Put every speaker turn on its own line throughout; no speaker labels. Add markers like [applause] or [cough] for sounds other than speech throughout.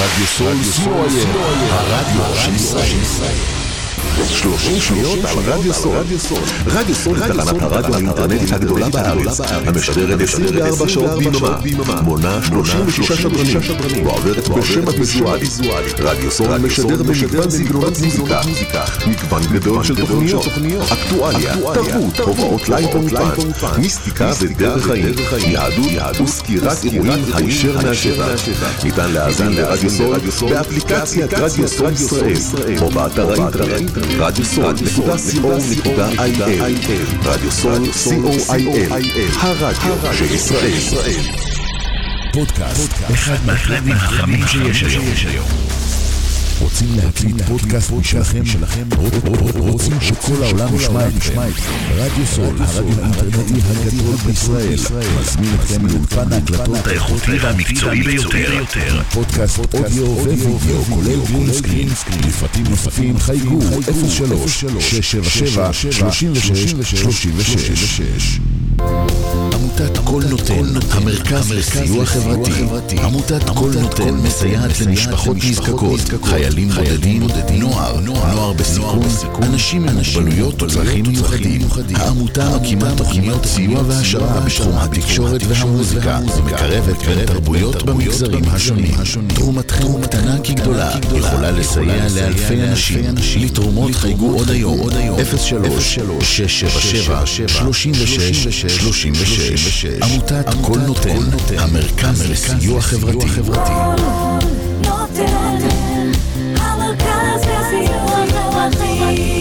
רדיו סול סול, הרדיו של ישראל. 30 שניות על רדיו סול. רדיו סול. היא תחנת הרדיו האינטרנטית הגדולה בארץ, המשדרת 24 שעות ביממה, מונה 36 שדרנים, ועוברת בשם הוויזואלי. רדיו סול משדר במגוון סגנונות מוזיקה, מגוון גדול של תוכניות, אקטואליה, תרבות, הופעות לייב באולפן, מיסטיקה ודרך חיים, יהדות וסקירת אירועים הישר מהשטח. ניתן להאזין לרדיו סול באפליקציית רדיו סול ישראל, או באתר האינטרנט רדיו סול נקודה co.il רדיו סול co.il הרדיו של ישראל.
פודקאסט, אחד מהטרנדים החמים שיש היום. רוצים להקליט פודקאסט משלכם? רוצים שכל העולם ישמע אתכם? רדיו סול, הרדיו האינטרנטי הגדול בישראל, מזמין אתכם לאולפן ההקלטות האיכותי והמקצועי ביותר. פודקאסט אודיו ווידאו, כולל גרינסקרין, לפרטים נוספים חייגו. 03 677 36 36 עמותת כל נותן, המרכז לסיוע חברתי. עמותת כל נותן מסייעת למשפחות נזקקות, חיילים בודדים, נוער, נוער בסיכון, אנשים עם מוגבלויות וצרכים מיוחדים. העמותה מקימה תוכניות סיוע והעשרה בתחום התקשורת והמוזיקה, ומקרבת בין תרבויות במגזרים השונים. תרומתכם קטנה כגדולה, יכולה לסייע לאלפי אנשים. לתרומות חייגו עוד היום, 03 677 36 36 עמותת כל נותן, המרכז לסיוע חברתי.
המרכז לסיוע חברתי.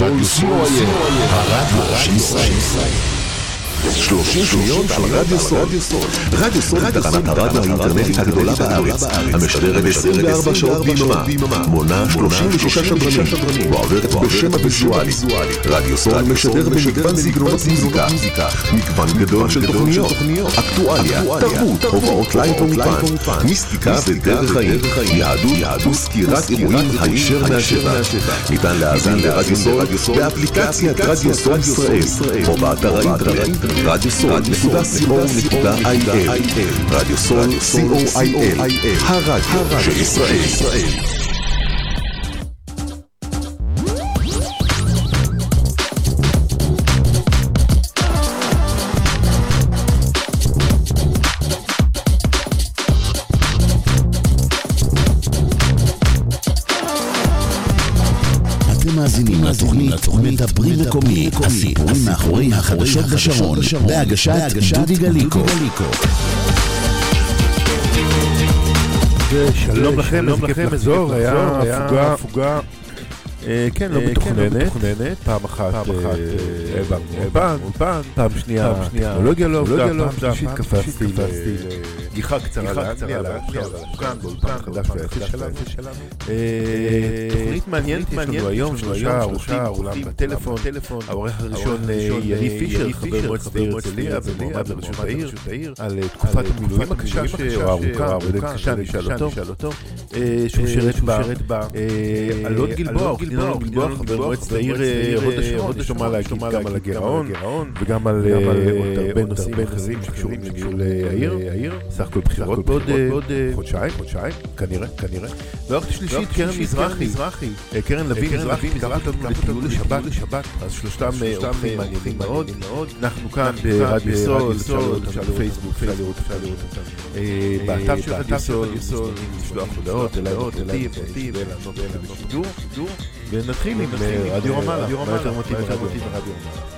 רדיו סול co.il הרדיו של ישראל 30 שניות על רדיו סול. רדיו סול היא תחנת הרדיו האינטרנטית הגדולה בארץ, המשדרת 24 שעות ביממה, מונה 36 שדרנים, ועוברת בשם הוויזואלי. רדיו סול משדר במגוון סגנונות מוזיקה, מגוון גדול של תוכניות, אקטואליה, תרבות, הופעות לייב באולפן, מיסטיקה ודרך חיים, יהדות וסקירת אירועים הישר מהשטח. ניתן להאזין לרדיו סול באפליקציית רדיו סול ישראל, או באתר האינטרנט רדיו סול נקודה co.il רדיו סול co.il הרדיו של ישראל.
מאזינים לתוכנית מדברים מקומי, החדשות בשרון, בהגשת דודי גליקו.
שלום לכם, שלום לכם, אזור, היה הפוגה, כן, לא מתוכננת, פעם אחת העברנו אולפן, אולפן, פעם שנייה טכנולוגיה לא עבדה, פעם שלישית קפצתי. לגיחה קצרה לאנגליה, לאופגן, באולפן חדש. אה, תוכנית מעניינת יש לנו היום, שלושה עולם בטלפון, העורך הראשון אה, יניב פישר, חבר מועצת העיר הרצליה ומועמד לראשות העיר, על אה, תקופת המילואים הקשה, או הארוכה, או קשה, נשאל אותו, אה, שהוא שירת בה, אה, אלון גלבוע, עורך דין אלון גלבוע, חבר מועצת העיר אה, הוד יש לו מה להגיד גם על הגירעון, וגם על אה, עוד הרבה נושאים אחרים שקשורים לניהול אה, העיר, סך הכל בחירות בעוד אה, חודשיים, חודשיים, כנראה, כנראה. והעורכת השלישית, קרן מזרחי, אה, קרן לביא מזרחי, תיקח אותנו לטיול לשבת, אז שלושתם אה, אורחים מעניינים מאוד. אנחנו כאן ברדיו סול, אפשר לראות אותנו בפייסבוק, אפשר לראות אותנו אה, באתר של רדיו סול, לשלוח הודעות אליי אותי, ואותי, ולענות בשידור, ונתחיל עם אה, רדיו רמאללה, מה יותר מתאים מרדיו רמאללה.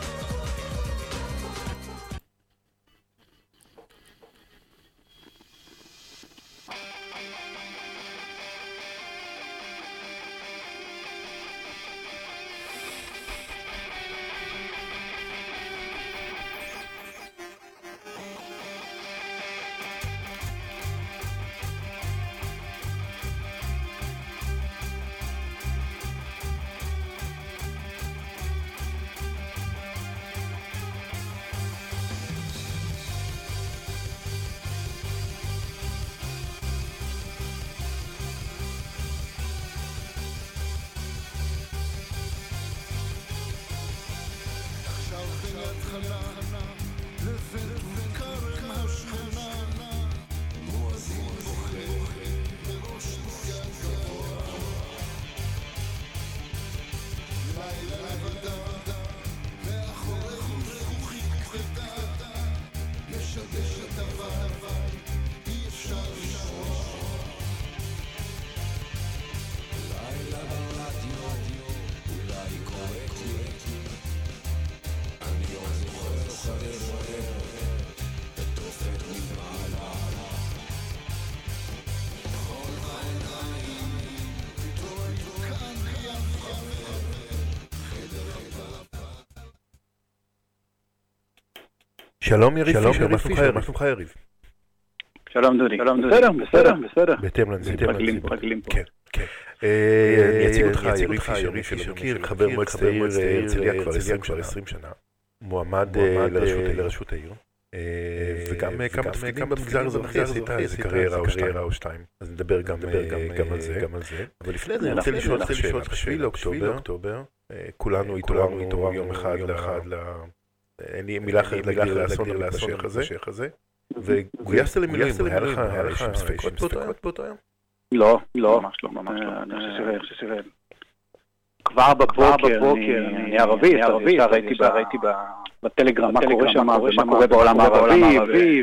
שלום יריב פישר, מה שלומך יריב?
שלום דודי. שלום דודי. בסדר, בסדר, בסדר.
בהתאם לנסיבות.
מתרגלים, מתרגלים פה.
כן, כן. אה, אני אציג אותך, יריב פישר, מי שמכיר, חבר מועצת העיר הרצליה כבר 20 שנה. מועמד אה, לראשות העיר. אה, וגם כמה תפקידים במגזר האזרחי עשית איזה קריירה או שתיים. אז נדבר גם על זה. אבל לפני זה אני רוצה לשאול אותך שאלה. בשביעי לאוקטובר, כולנו התעוררנו יום אחד ל... אין לי מילה אחרת להגיד לאסון המתמשך הזה. וגויסת למילואים, היה לך ספקות באותו יום?
לא, לא, ממש לא, ממש לא. אני חושב ש... כבר בבוקר, אני ערבי, ערבי, ראיתי בטלגרם מה קורה שם, מה קורה בעולם הערבי,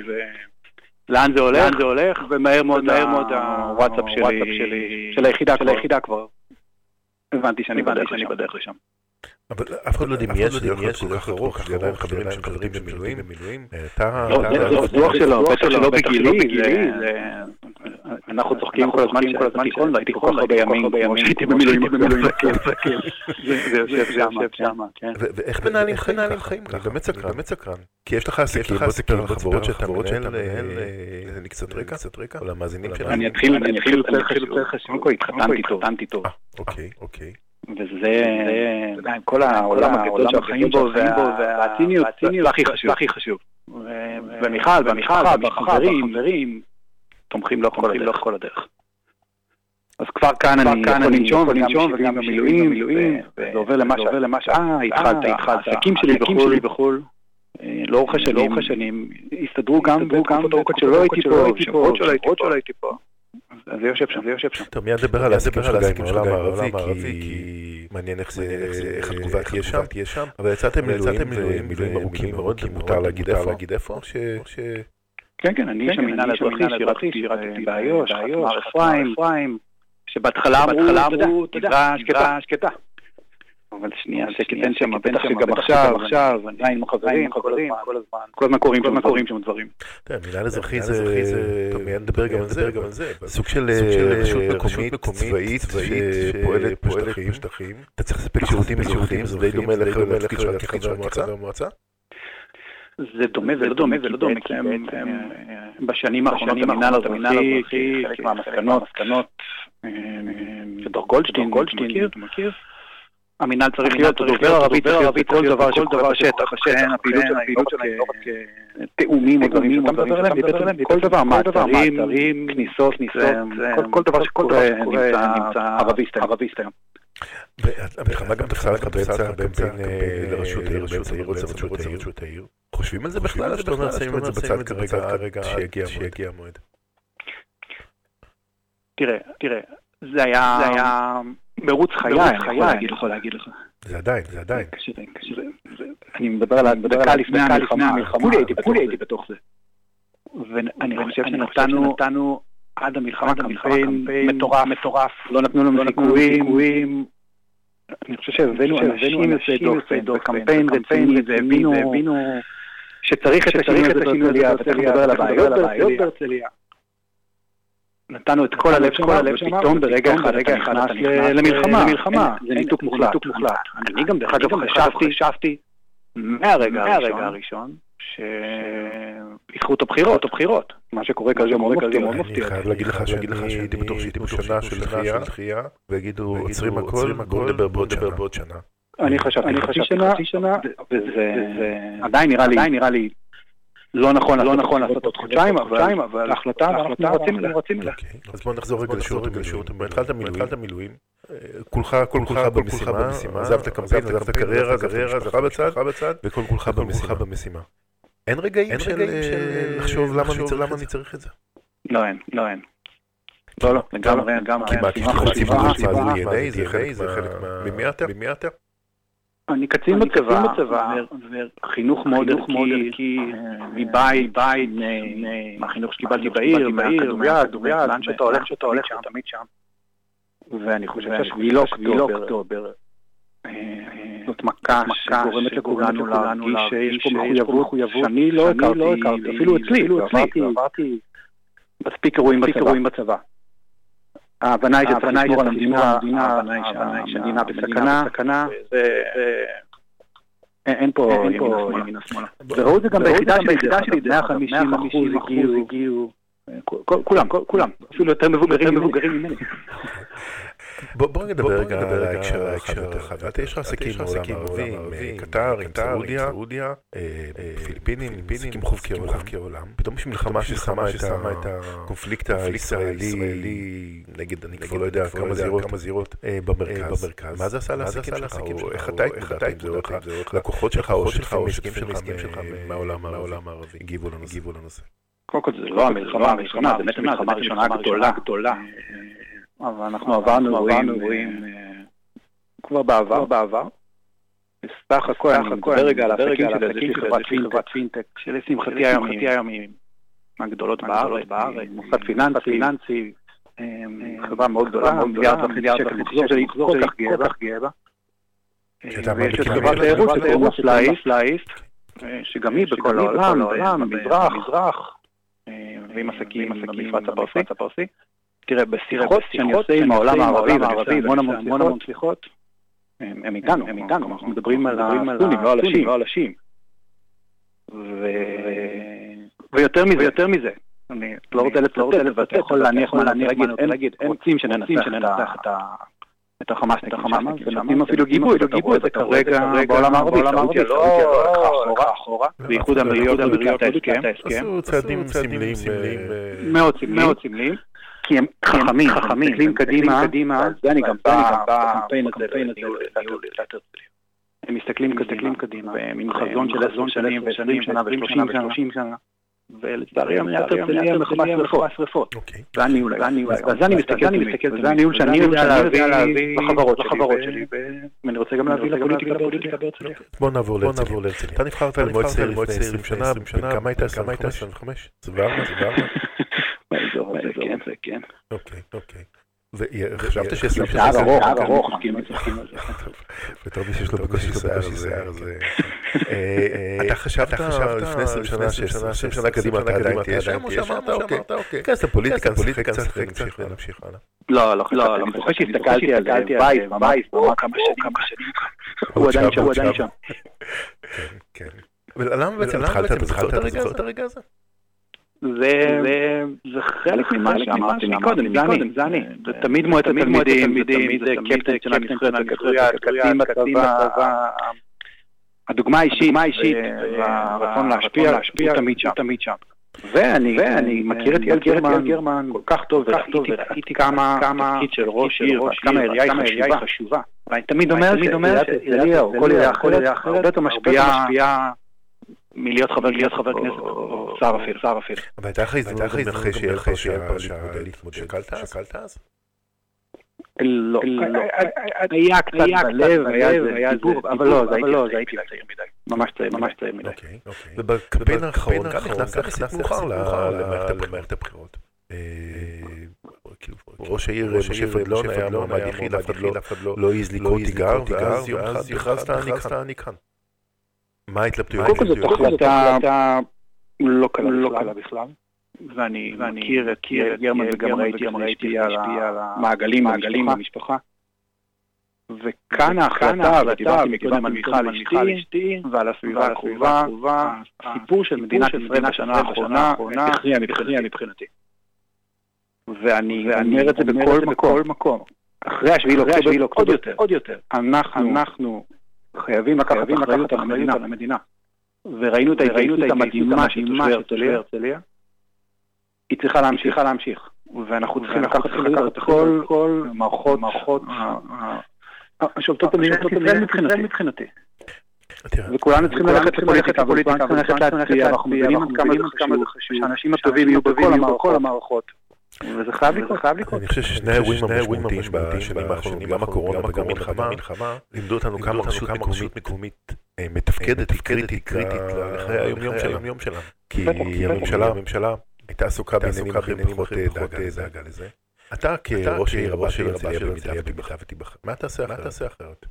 לאן זה הולך, ומהר מאוד הוואטסאפ שלי, של היחידה כבר, הבנתי שאני בדרך לשם.
אבל אף אחד לא דמיין שזה יכול להיות כל כך ארוך, לי עדיין חברים שהם חברים במילואים. אתה...
לא, דוח שלו, בטח שלא בגילי, אנחנו צוחקים כל הזמן כל הזמן תיכון, והייתי כל כך הרבה ימים שהייתי במילואים, זה יושב שם, כן.
ואיך מנהלים חיים ככה? באמת סקרן, באמת סקרן. כי יש לך עסקים, בוא תספר על חברות שאתה מנהל, תן לי קצת רקע, או למאזינים שלנו.
אני אתחיל יותר חשוב, קודם כל התחתנתי טוב.
אוקיי, אוקיי.
וזה, עם כל העולם הגדול שאנחנו חיים בו, והציניות, זה הכי חשוב. ומיכל, והמשפחה, והחברים, תומכים לאורך כל הדרך. אז כבר כאן אני יכול לנשום ולנשום וגם במילואים, וזה עובר למה ש... אה, התחלת, העסקים שלי בחו"ל, לאורך השנים, הסתדרו גם בתקופות ארוכות שלא הייתי פה, שבועות שלא הייתי פה. אז זה יושב שם, זה יושב שם.
טוב, מיד נדבר על העסקים שלך עם העולם הערבי, כי מעניין איך התגובה תהיה שם, אבל יצאתם מילואים, מילואים ארוכים מאוד, מותר להגיד איפה?
כן, כן, אני איש המינהל האזרחי, שירתתי באיו"ש, חתמר אפרים, שבהתחלה אמרו, אתה יודע, שקטה. אבל שנייה, אין שם, בטח שגם עכשיו, עדיין עם חברים, כל הזמן, כל הזמן קורים שם דברים.
תראה, מינהל אזרחי זה, טוב, מיד נדבר גם על זה, סוג של רשות מקומית צבאית שפועלת בשטחים. אתה צריך לספק שירותים אזרחיים, זה די דומה לתפקיד של חבר המועצה?
זה דומה ולא דומה ולא דומה, כי בשנים האחרונות המינהל האזרחי, חלק מהמסקנות, שדור גולדשטיין, אתה מכיר? המינהל צריך להיות דובר ערבית, כל דבר שקורה בשטח, שאין הפעילות שלהם לא רק תאומים או דברים שאתה מדבר עליהם, כל דבר, מעצרים, כניסות, כל דבר שקורה נמצא ערביסט היום.
המלחמה גם תפסה לך באמצע לראשות העיר, באמצע לראשות העיר. חושבים על זה בכלל, או שאתה אומר שמים את זה בצד כרגע שיגיע המועד?
תראה, תראה, זה היה מרוץ חיי, אני יכול להגיד לך.
זה עדיין, זה עדיין.
אני מדבר על הדקה לפני המלחמה, כולי הייתי בתוך זה. ואני חושב שנתנו עד המלחמה קמפיין מטורף, לא נתנו לנו סיכויים. אני חושב שהבאנו אנשים יוצאי דופן, בקמפיין רציני, והבינו שצריך את השינוי הזה בהרצליה, ותכף נדבר על הבעיות בהרצליה. נתנו את כל הלב שם, ופתאום ברגע אחד אתה נכנס למלחמה. זה ניתוק מוחלט. אני גם דרך אגב חשבתי מהרגע הראשון שייקחו את הבחירות, או בחירות. מה שקורה כזה מאוד מפתיע.
אני חייב להגיד לך שאני הייתי בטוח שהייתי בשנה של דחייה, ויגידו עוצרים הכל, בואו נדבר בעוד שנה.
אני חשבתי חצי שנה, וזה עדיין נראה לי לא נכון, לא נכון לעשות עוד חודשיים, אבל ההחלטה, אנחנו רצים אליה.
אז בוא נחזור רגע לשירות המילואים. התחלת מילואים, כולך, כל כולך במשימה, עזב את הקמפיין, עזב את הקריירה, עזב את המשפחה בצד, וכל כולך במשימה. אין רגעים של לחשוב למה אני צריך את זה?
לא, אין, לא, אין. לא, לא, לגמרי, לגמרי.
כמעט השתתפות ציבורית, DNA, זה חלק ממי אתה?
אני קצין בצבא, וחינוך מאוד ערכי, מבית, בית, מהחינוך שקיבלתי בעיר, מהכדוריד, לאן שאתה הולך, שאתה הולך, שאתה תמיד שם. ואני חושב שהשביעי לאוקטובר, זאת מכה שגורמת לכולנו להרגיש שיש פה מחויבות שאני לא הכרתי, אפילו אצלי, עברתי מספיק אירועים בצבא. ההבנה היא שצריך לשמור על המדינה, ההבנה היא שהמדינה בסכנה, אין פה ימינה שמאלה. וראו את זה גם ביחידה שלי, 150 אחוז הגיעו, כולם, כולם, אפילו יותר מבוגרים ממני. [laughs]
בוא נדבר רגע על ההקשר הרחב. יש לך עסקים בעולם הערבי, קטר, עם סעודיה, פיליפינים, עסקים חובקי עולם. פתאום יש מלחמה ששמה את הקונפליקט הישראלי נגד, אני כבר לא יודע כמה זירות במרכז. מה זה עשה לעסקים שלך? או איך אתה התמודדת עם זה? לקוחות שלך או עסקים שלך מהעולם הערבי הגיבו לנושא?
קודם כל זה לא המלחמה הראשונה, זה באמת המלחמה הראשונה הגדולה. אבל אנחנו עברנו אירועים כבר בעבר, בעבר. בסך הכל, אני מדבר רגע על העסקים שלי, יש לי חברת פינטק, שלשמחתי היום היא מהגדולות בארץ, מוסד פיננסי, חברה מאוד גדולה, מיליארד וחצי שקל. מחזור שאני כל כך גאה בה. ויש את חברת תיירות שקוראים פלייס, שגם היא בכל העולם, מזרח, ועם עסקים במפרץ הפרסי. תראה, בשיחות שאני עושה עם העולם הערבי, המון המון המון שיחות, הם איתנו, הם איתנו, אנחנו מדברים על הסונים, לא על השיעים. ויותר מזה, יותר מזה, אני לא רוצה לצטט, אבל אתה יכול להניח מה להגיד, אין רוצים שננצח את החמאס, את החמאס, ונותנים אפילו גיבוי, גיבוי זה כרגע בעולם הערבי, סעודיה לא אחורה, ואיחוד האמירויות בקריאת ההסכם.
עשו צעדים סמליים,
מאוד סמליים. כי הם חכמים, חכמים, מסתכלים קדימה, זה אני גם בא בקמפיין הזה, הם מסתכלים קדימה, עם חזון של עשרות שנים ו-20 שנה ו-30 שנה, ולצערי המדינת הרצליה מחמש שרפות. וזה אני מסתכל, וזה הניהול שאני יודע להביא בחברות שלי, ואני רוצה גם להביא לפוליטיקה בהרצליה.
בוא נעבור להרצליה. אתה נבחרת למועצת העיר לפני 20 שנה, כמה היית? 25? 24?
באזור הזה, כן.
אוקיי, אוקיי. וחשבת שיש לך
שיער ארוך, שיער ארוך,
בתור מי שיש לו בקושי שיער, זה... [laughs] אתה חשבת לפני 20 שנה, 20 שנה קדימה, אתה עדיין תהיה שם, או שאמרת, אוקיי, תיכנס לפוליטיקה, נשחק קצת ונמשיך הלאה.
לא, לא, לא, אני זוכר שהסתכלתי על וייס, ממש. כמה שנים, הוא עדיין שם, הוא עדיין שם.
כן, ולמה בעצם התחלת את הרגע הזה?
זה חלק ממה שאמרתי מקודם, זה אני. זה תמיד מועצת תלמידים, זה תמיד קפטן של הנבחרת קצין בצבא. הדוגמה האישית והרצון להשפיע, הוא תמיד שם. ואני מכיר את יעל גרמן כל כך טוב, וראיתי כמה תפקיד של ראש עיר, כמה העירייה היא חשובה. ואני תמיד אומר שעירייה או כל עירייה אחרת הרבה יותר משפיעה מלהיות חבר כנסת או שר אפילו, שר אפילו.
אבל הייתה לך הזדמנות אחרי שיהיה לך להתמודד, שקלת אז?
לא, היה קצת בלב, היה דיבור, אבל לא, זה הייתי צעיר מדי, ממש צעיר, ממש צעיר מדי.
ובקמפיין האחרון גם נכנסת מאוחר למערכת הבחירות. ראש העיר משה פרדלון היה מועמד יחיד, אף אחד לא העז לקרוא תיגר, ואז יום אחד הכרזת אני כאן. מה ההתלבטויות?
קודם כל זאת החלטה לא קלה בכלל. ואני מכיר את גרמן וגם ראיתי על המעגלים במשפחה. וכאן ההחלטה, ודיברתי מקודם על מיכל אשתי, ועל הסביבה הקרובה, הסיפור של מדינת ישראל בשנה האחרונה הכריע מבחינתי. ואני אומר את זה בכל מקום. אחרי השביעי לאוקטובר עוד יותר. אנחנו חייבים לקחת אחריות על המדינה. וראינו את ההתגייסות המדהימה של תושבי הרצליה. היא צריכה להמשיך, להמשיך. ואנחנו צריכים לקחת אחריות על כל כל מערכות מערכות שולטות במדינת ישראל מבחינתי. וכולנו צריכים ללכת לפוליטיקה, וכולנו צריכים ללכת להצביע, אנחנו מבינים עד כמה זה חשוב, שהאנשים הטובים יהיו בכל המערכות. וזה חייב לקרות, חייב לקרות.
אני חושב ששני האירועים המשמעותיים בשנים האחרונות, גם הקורונה וגם המלחמה, לימדו אותנו כמה רשות מקומית מתפקדת, קריטית, קריטית לחיי היום-יום שלנו. כי הממשלה הייתה עסוקה בעניינים אחרים, פחות דאגה לזה. אתה כראש העיר הבא של הרצליה במידה ותיבחר, מה תעשה אחרת?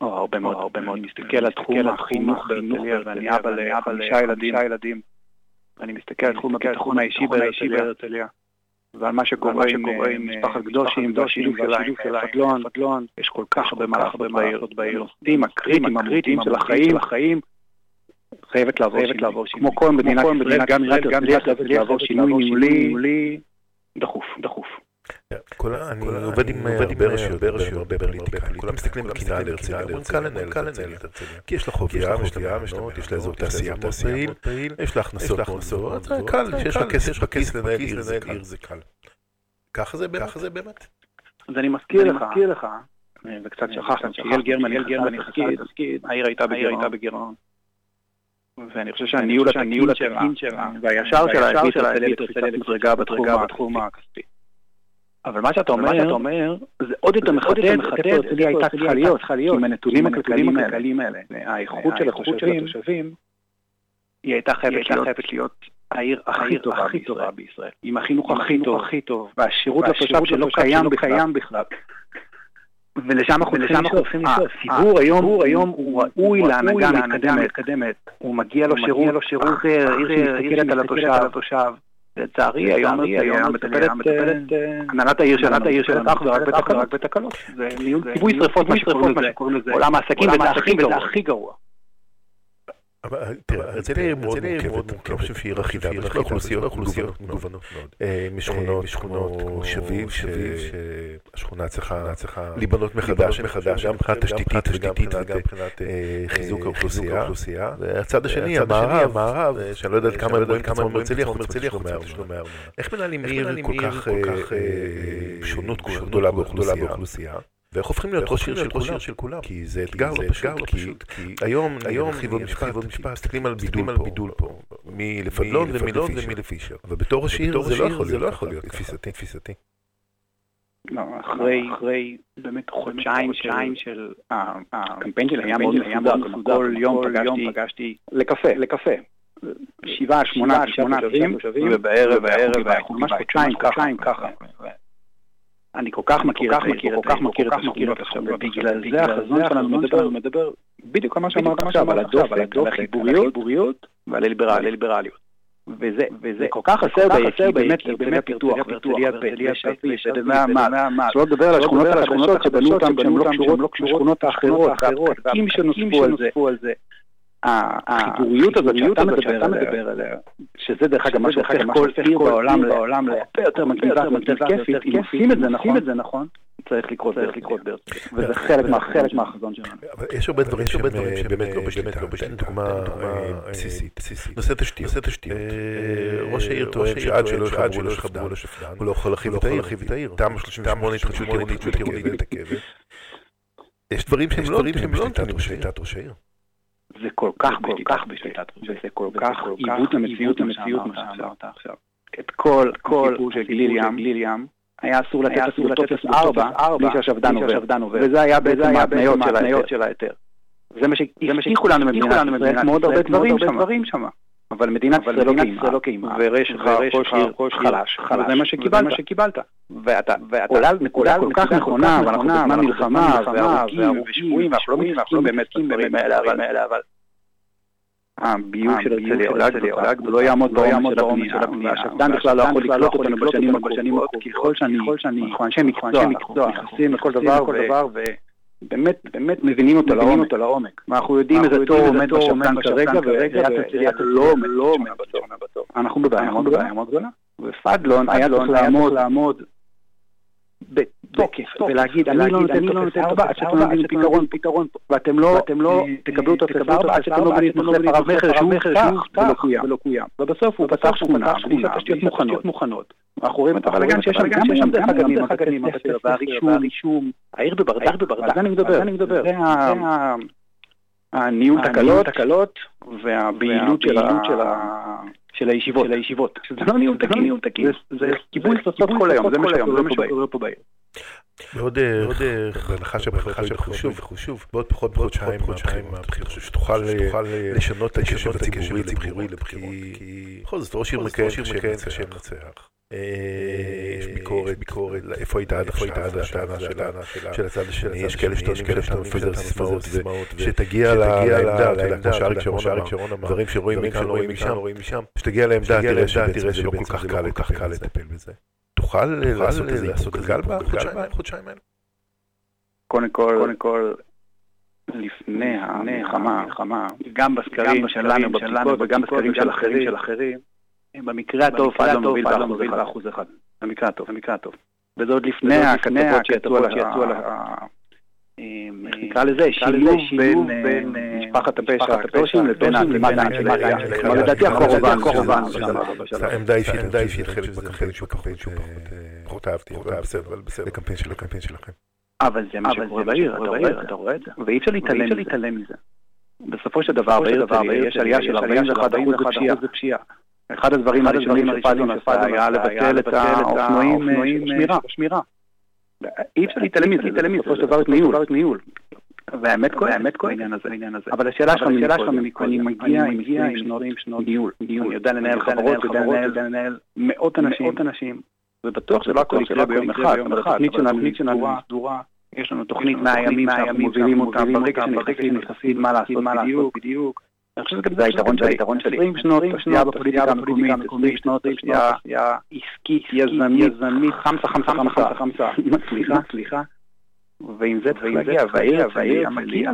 הרבה מאוד, הרבה מאוד. מסתכל על תחום החינוך בהרצליה, ואני אבא לחמישה ילדים. אני מסתכל על תחום הביטחון האישי בהרצליה. ועל מה שקורה עם משפחת קדושים, והשילוב עם פדלון, יש כל כך הרבה מה לעשות בעיר, הנושאים הקריטיים, המהותיים של החיים, חייבת לעבור שינוי. כמו כל מדינת ישראל, גם עיריית הרצליה לעבור שינוי ניהולי דחוף.
אני עובד עם הרבה רשויות, הרבה פוליטיקה, כולם מסתכלים בקינה על הרצליה, אומרים קל לנהל את הרצליה, כי יש לה חוף ים, יש לה מענות, יש לה אזור תעשייה מאוד פעיל, יש לה הכנסות מאוד גדולות, קל, שיש לה כסף בכיס לנהל עיר זה קל. ככה זה באמת.
אז אני מזכיר לך, וקצת שכחת, שיעל גרמן נכנסה לתפקיד, העיר הייתה בגירעון. ואני חושב שהניהול התקין שלה, והישר שלה, הביא את הרצליה בתחום הכספי. אבל מה שאתה אומר, זה עוד יותר מחדד איפה הרצליה הייתה צריכה להיות, עם הנתונים הכלכליים האלה. האיכות של התושבים, היא הייתה חייבת להיות העיר הכי טובה בישראל. עם החינוך הכי טוב, והשירות לתושב שלא קיים בכלל. ולשם אנחנו צריכים לשאוף. הציבור היום הוא ראוי להנהגה מתקדמת. הוא מגיע לו שירות אחר, עיר שמסתכלת על התושב. לצערי היום מטפלת הנהלת העיר שלנו אך ורק בתקלות. זה ניהול כיבוי שרפות מה שקוראים לזה. עולם העסקים וזה הכי גרוע.
אבל תראה, הרצליה היא מאוד מורכבת, אני חושב שהיא רכיבה, יש לה אוכלוסיות מגוונות מאוד. משכונות, שכונות כמו שביב, שהשכונה צריכה להיבנות מחדש, גם מבחינת תשתיתית וגם מבחינת חיזוק האוכלוסייה. והצד השני, המערב, שאני לא יודע כמה רואים את עצמם בהרצליה, חוץ מתשלומי ארנונה. איך מנהלים עיר כל כך שונות גדולה באוכלוסייה? ואיך הופכים להיות ראש עיר של כולם? כי זה אתגר לא פשוט, כי היום, היום, עוד משפט, מסתכלים על בידול פה, מלפדלון ומלפישר, ובתור ראש עיר זה לא יכול להיות תפיסתי.
לא, אחרי באמת חודשיים של הקמפיין שלי היה מאוד מסודר, כל יום פגשתי לקפה, לקפה. שבעה, שמונה, תשעה תושבים, ובערב, בערב, ממש חודשיים ככה. אני כל כך מכיר את העיר, כל כך מכיר את הסוכנות עכשיו, ובגלל זה החזון שלנו מדבר בדיוק על מה שאמרת עכשיו, על הדופק, על החיבוריות ועל הליברליות. וזה כל כך חסר בעיר, כי באמת באמת פיתוח, והרצליה ושפי, ומעמד, שלא לדבר על השכונות החדשות שבנו אותן שהן לא קשורות לשכונות האחרות, והפקקים שנוספו על זה. החיבוריות הזאת שאתה מדבר עליה, שזה דרך אגב מה שהופך כל עיר בעולם להרבה יותר מגניבה ויותר כיפית, אם עושים את זה נכון, צריך לקרות בארץ. וזה חלק מהחזון שלנו.
אבל יש הרבה דברים שהם באמת לא בשליטה. דוגמה בסיסית. נושא תשתיות. ראש העיר טוען שעד שלא יחברו לשפד"ן, הוא לא יכול להרחיב את העיר. תמ"א 38 התחדשות עירונית מתעכבת. יש דברים שהם לא נותנים בשליטת ראש העיר.
זה כל כך כל כך בשליטת וזה כל כך עיוות המציאות המציאות מה שאמרת עכשיו. את כל הסיפור של גליל ים היה אסור לתת אפילו טופס 4 בלי שהשפד"ן עובר. וזה היה בעצם ההתניות של ההיתר. זה מה שהבטיחו לנו במדינת ישראל. כמו עוד הרבה דברים שם. אבל מדינת ישראל לא קיימה, ויש לך ראש עיר חלש, וזה מה שקיבלת. ואתה נקודה כל כך נכונה, ואנחנו בזמן מלחמה, והרוגים ושבויים, ואנחנו לא מתעסקים באמת בדברים האלה, אבל הביוב של הרצליה עולה גדולה, לא יעמוד בעומס של הבנייה, והשפד"ן בכלל לא יכול לקלוט אותנו בשנים הקרובות, ככל שאני, אנחנו אנשי מקצוע, נכנסים לכל דבר, באמת, באמת מבינים אותו לעומק. ואנחנו יודעים איזה תור עומד בשפד"ן כרגע, ועיריית לא עומד בתור. אנחנו בבעיה מאוד גדולה. ופדלון היה צריך לעמוד בתוקף, ולהגיד, אני לא נותן טופס 4 עד שאתם לא מביאים פתרון, פתרון, ואתם לא תקבלו טופס 4 עד שאתם לא מביאים נושא פרב מכר שהוא הובטח ולא קוים. ובסוף הוא פתח שכונה, הוא עושה תשתיות מוכנות. אנחנו רואים את הבלאגן שיש שם, גם שם דרך הגנים, והרישום, העיר בברדק, על זה אני מדבר, זה הניהול תקלות והבהילות של הישיבות, של הישיבות, שזה לא ניהול תקין, זה כיבוי שרפות כל היום, זה מה שקורה פה בעיר.
בעוד, בהנחה שבהנחה שבחשוב, בעוד פחות מחודשיים מהבחירות, שתוכל לשנות את הקשב הציבורי לבחירות, כי בכל זאת ראש עיר מכהן קשה לנצח. יש ביקורת, ביקורת, איפה היית עד עכשיו, הטענה של הצד השני, יש כאלה שטוענים שאתה מפזר סיסמאות, שתגיע לעמדה, כמו שאריק שרון אמר, דברים שרואים מכאן, רואים משם, שתגיע לעמדה, תראה שלא כל כך קל לטפל בזה. תוכל לעשות איזה גלגל בחודשיים האלה?
קודם כל, לפני המלחמה, גם בסקרים שלנו, וגם בסקרים של אחרים, במקרה הטוב פאדלון מוביל באחוז אחד. במקרה הטוב, במקרה הטוב. וזה עוד לפני הכתבות שיצאו על ה... נקרא לזה שילוב בין משפחת הפשע הקדושים לבין העצימת העירייה. כלומר לדעתי הקורבן
עמדה אישית, עמדה אישית, חלק בקמפיין שהוא פחות פחות אהבתי, אבל בסדר, לקמפיין של הקמפיין שלכם.
אבל זה מה שקורה בעיר, אתה רואה? את זה, ואי אפשר להתעלם מזה. בסופו של דבר בעיר יש עלייה של 41% בפשיעה. אחד הדברים הראשונים עשה היה לבטל את האופנועים בשמירה. אי אפשר להתעלם מזה, בסופו של דבר את ניהול. והאמת כואב, האמת כואב העניין הזה. אבל השאלה שלך מקודם, אני מגיע עם 20 שנות ניהול. אני יודע לנהל חברות, יודע לנהל מאות אנשים, ובטוח שלא הכל יקרה ביום אחד, אבל התוכנית שלנו סדורה. יש לנו תוכנית 100 ימים שאנחנו מובילים אותה. ברגע שנכנסים מה לעשות בדיוק. אני חושב שגם זה היתרון שלי, היתרון שלי. 20 שנות עשייה בפוליטיקה המקומית, 20 שנות עשייה עסקית, יזמית, חמסה, חמסה, חמסה, חמסה, סליחה, סליחה. ועם זה צריך להגיע, והעיר, והעיר, מגיע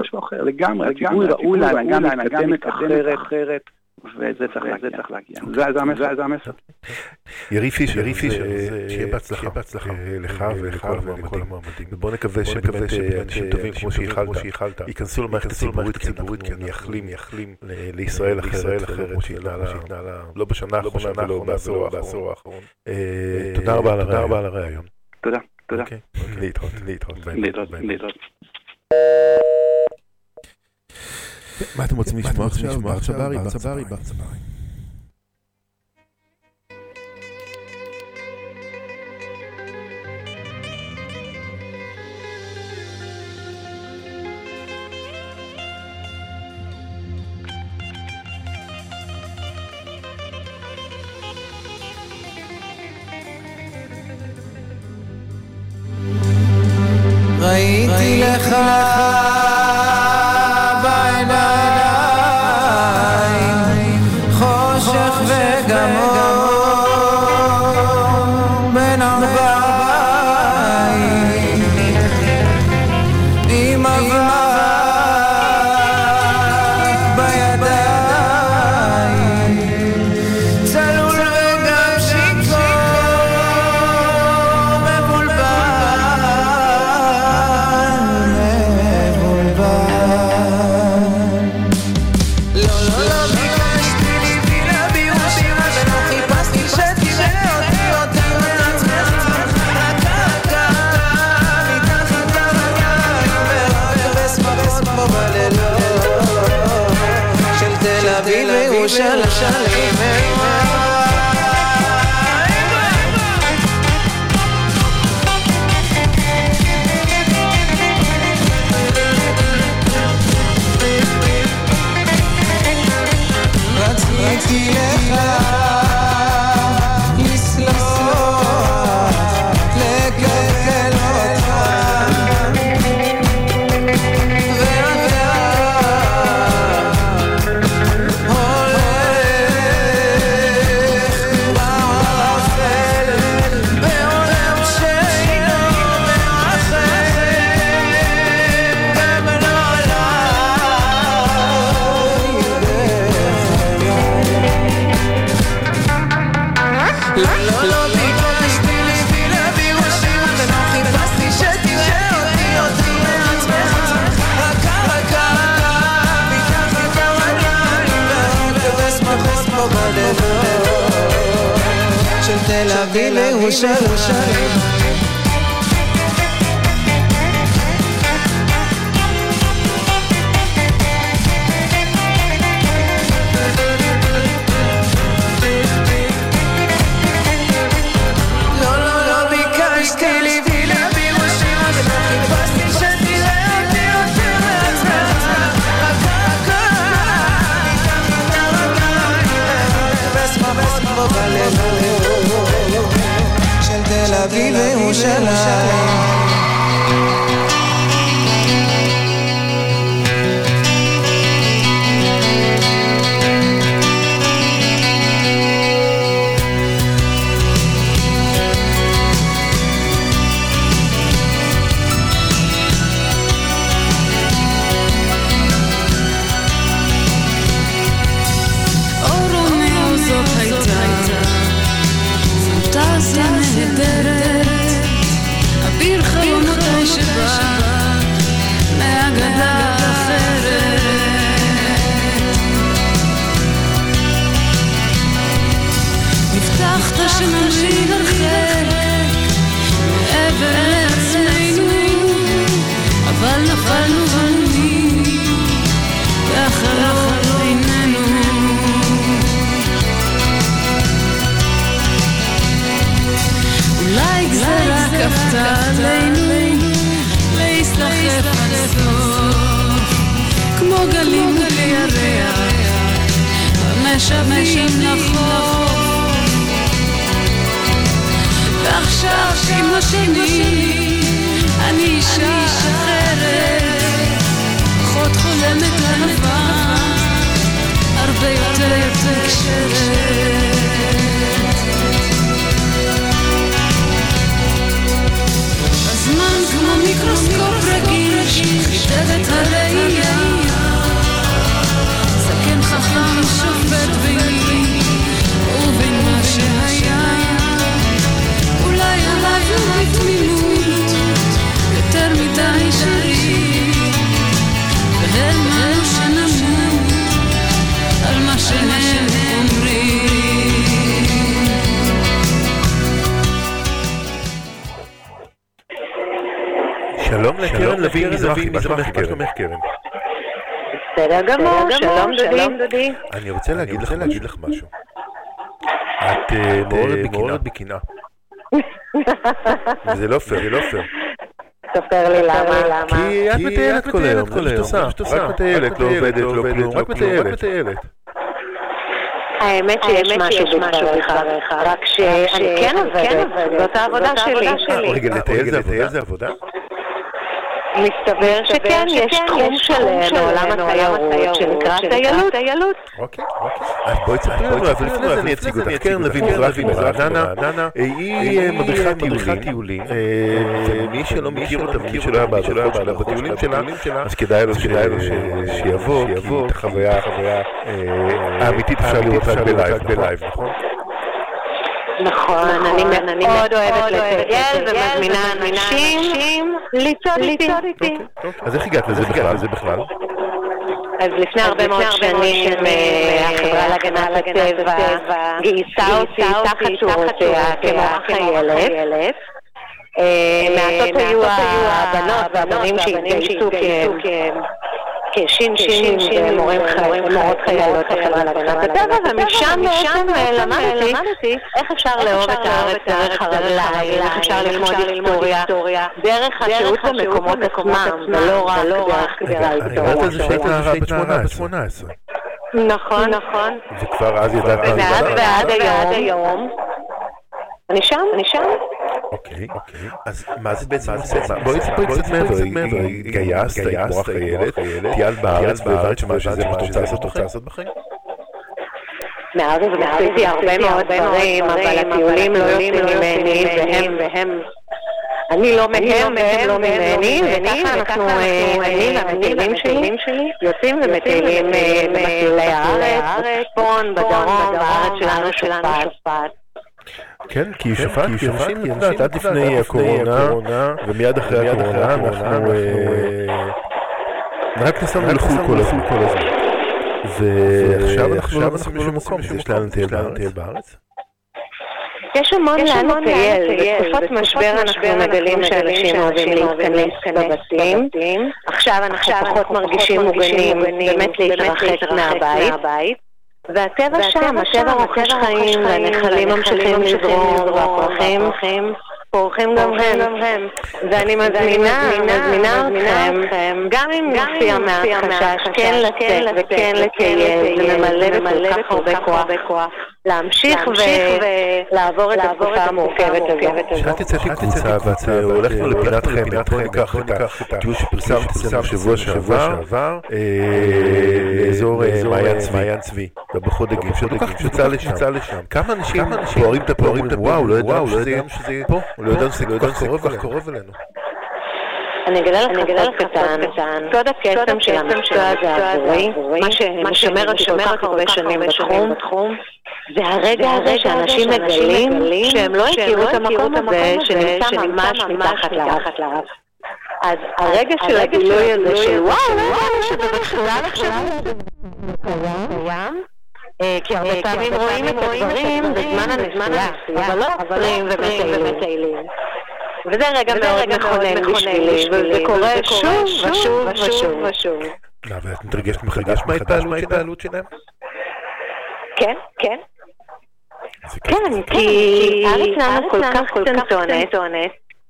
משהו אחר, לגמרי, הציבור ראוי להנהגה מתקדמת אחרת, וזה צריך להגיע. זה המסר.
יריב פישר, יריב פישר, שיהיה בהצלחה לך ולכל המועמדים. ובוא נקווה שבאמת אנשים טובים כמו שייחלת, ייכנסו למערכת הציבורית, כי אני אחלים לישראל אחרת, כמו שהתנהלה, לא בשנה האחרונה ולא בעשור האחרון. תודה רבה על הרעיון.
תודה. תודה.
להתראות, להתראות. מה אתם רוצים לשמוע? עכשיו? בר צברי, בר צברי,
אביב וירושלים
שנמשיך הרחק מעבר לעצמנו, אבל נפלנו בנונים והחלום איננו. אולי גזרה כפתה עלינו להסתחף עד הסוף כמו גלים ולירח המשאבים לחוף ועכשיו עם השני אני אישה אחרת אחות חולמת אהבה הרבה יותר נקשרת הזמן כמו מיקרוסקופ רגיש, חידד את הראייה.
לוי מזרחי, מה שלומך קרן?
בסדר גמור, שלום דודי.
אני רוצה להגיד לך להגיד לך משהו. את אה, מעוררת בקנאה. [laughs] זה לא פייר, זה לא פייר.
ספר לי למה.
כי את מטיילת כל היום, זה מה שאת עושה. רק מטיילת, לא עובדת, לא כלום, רק מטיילת.
האמת שיש משהו בדבריך, רק שאני כן עובדת, זאת העבודה שלי.
אה, רגע, לטייל זה עבודה?
מסתבר שכן, יש תחום שלם מעולם התיירות שנקרא טיילות.
אוקיי, אוקיי. אז בואי תספרי לנו, אבל לפני זה אני אציג אותך. קרן לוי מזרחי מרעננה, היא אה, מדריכת טיולים. אה, מי שלא מכיר אותה ומי שלא היה בהדרכות שלה בטיולים שלה, אז כדאי לו שיבוא, כי את החוויה אה, האמיתית אפשר לראות רק בלייב, נכון?
נכון, אני מאוד אוהבת לטייל ומזמינה אנשים לצעוד איתי.
אז איך הגעת לזה בכלל?
אז לפני הרבה מאוד שנים אה, החברה להגנת הטבע גייסה אותי תחת שורותיה כמורה חיילת. אה, מעטות היו הבנות והבנים שהתגייסו כשינשינים ומורים ומורות חיילות בחברה להגנת הטבע ומשם למדתי איך אפשר לאהוב את הארץ דרך הרגליים, איך אפשר ללמוד היסטוריה דרך השהות במקומות עצמם ולא רק דרך
אני יודעת על זה שהיית נערה בת 18.
נכון, נכון.
וכבר אז ידעת זה
ועד היום. אני שם, אני שם.
אוקיי, אוקיי. אז מה זה בעצם, בואי תספרי קצת מעבר, התגייסת, היית מורה חיילת, טיילת בארץ, והבנת שמה שזה מה שאת רוצה לעשות בחיים?
מאז אז עשיתי הרבה מאוד דברים, אבל הטיולים לא יוצאים ממני, והם, והם, אני לא מהם והם לא ממני, וככה אנחנו, אה, אני והמטיילים שלי, יוצאים ומטיילים אה, במסלולי הארץ, בצפון, בדרום, בארץ שלנו שופעת.
כן, כי שפט, כי אנשים, את יודעת, עד לפני הקורונה, ומיד אחרי הקורונה, אנחנו אה, רק נסענו לחו"ל כל הזמן. ועכשיו אנחנו לא מוצאים בשום מקום, יש לאן לטייל בארץ.
יש המון לאן לטייל, בתקופות משבר אנחנו מגלים שאנשים אוהבים להתכנס בבתים. עכשיו אנחנו פחות מרגישים מוגנים, באמת להתרחק מהבית. והטבע שם, הטבע רוכש חיים, והנחלים ממשיכים לזרום, והפרחים פורחים גם הם. ואני מזמינה, מזמינה אתכם, גם אם מופיע מהחשש, כן לצאת וכן לטייל, זה ממלא בכל כך הרבה כוח. להמשיך ולעבור את התקופה המורכבת הזאת.
כשאת יצאת עם קבוצה ואת הולכת לפינת חן, בואו ניקח את הטיול שפרסמתי בשבוע שעבר, לאזור מעיין צבי, בבחודגים, שלוקח קבוצה לשם. כמה אנשים? פוערים את הפוערים, וואו, לא ידענו שזה יהיה פה, לא ידענו שזה כל כך קרוב אלינו.
אני אגלה לך סוד קטן, סוד הקסם של המקצוע הזה עבורי, מה שמשמר אותי כל כך הרבה שנים בתחום, זה הרגע הזה שאנשים מגלים שהם לא הכירו את המקום הזה שנמצא ממש מתחת לאף. אז הרגע של הגילוי הזה של וואו, לא שזה בכלל עכשיו קיים. כי הרבה פעמים רואים את הדברים בזמן הנסיעה, אבל לא עוצרים ומטיילים. וזה רגע מאוד מכונן בשבילי, וזה קורה שוב ושוב ושוב ושוב.
ואת מתרגשת מחדש מההתפעלות שלהם?
כן, כן. כן, כי הארץ שלנו כל כך קטנטונת,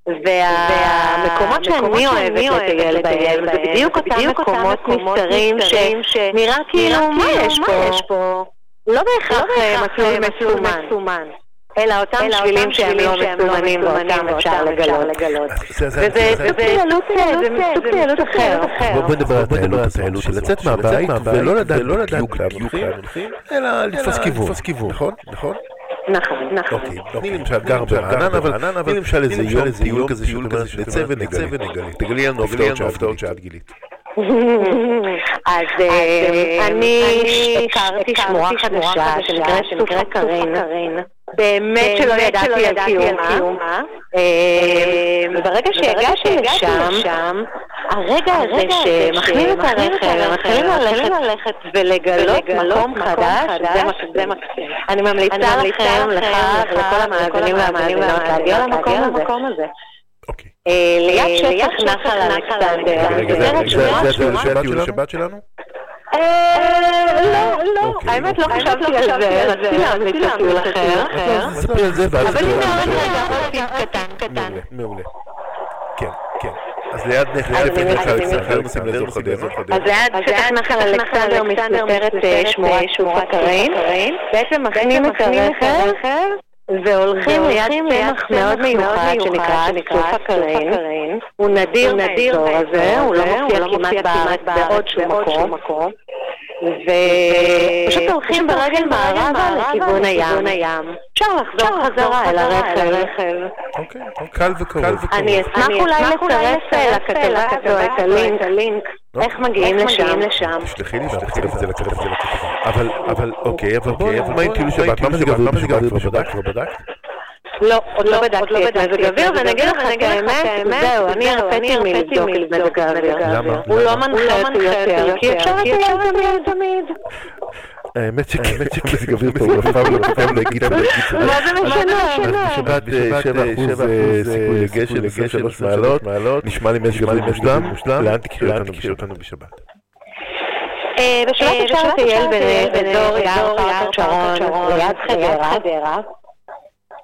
והמקומות שאני אוהבת לטייל בהם, זה בדיוק אותם מקומות נסתרים שנראה כאילו מה יש פה? לא בהכרח מסלול מסומן. אלא אותם שבילים שהם לא מסומנים ואותם אפשר לגלות. וזה סוג פעילות אחר.
בוא נדבר על הטיילות של לצאת מהבית ולא לדעת בדיוק לאן הולכים, אלא לתפוס כיוון, נכון? נכון?
נכון, נכון.
אוקיי, אני למשל גר ברעננה, אבל אני למשל איזה יום טיול כזה שנצא ונגלה. תגלי לנו הפתעות שאת גילית. [laughs]
אז אני הכרתי שמורה חדשה שנקראת סופה קרין. באמת שלא ידעתי על קיומה. וברגע שהגעתי לשם, הרגע הזה שמכניעים את הרכב, מתחילים ללכת ולגלות מקום חדש, זה מקסים. אני ממליצה לכם, לך ולכל המאזינים והמאזינות להגיע למקום הזה. ליד שטח נחל אלכסנדר.
זה הטיול לשבת שלנו?
לא, לא, האמת לא חשבתי על זה, רציתי להמליץ על טיול אחר.
ספרי על זה
אבל הנה עוד רגע קטן, קטן.
מעולה. כן, כן. אז ליד נחל אלכסנדר, נשים לאזור חדרה.
אז ליד שטח נחל אלכסנדר מסתתרת שמורה שמורה קרין. בעצם מכנים את הרכב והולכים ליד צמח מאוד מיוחד שנקרא סוף הקרין. הוא נדיר באזור הזה, הוא לא מופיע כמעט בארץ בעוד שום מקום. ופשוט הולכים ברגל מערבה לכיוון הים. אפשר לחזור חזרה אל הרכב.
אוקיי, קל וקרוב.
אני אשמח אולי לצרף לכתבה הזו את הלינק. איך מגיעים לשם?
תשלחי לי ואני אצרף את זה לכתבה. אבל אוקיי, אבל בואי, מה עם טיול שבת? למה זה גבוה בשבת? כבר בדקת?
לא, עוד לא בדקתי את מזג האוויר, ואני אגיד לך את האמת, זהו, אני הרציתי מלבדוק את מזג האוויר.
למה?
הוא לא מנחה אותי יותר, כי אפשר לטייל תמיד.
האמת שמזג אוויר טוב, אף פעם לא פעם להגיד את זה.
מה זה משנה?
בשבת 7% סיכוי לגשם, 23 מעלות, נשמע לי מזג אוויר מושלם, לאן תקחי אותנו בשבת?
בשבת אפשר לטייל באזור יער פארק שרון, ליד חדרה.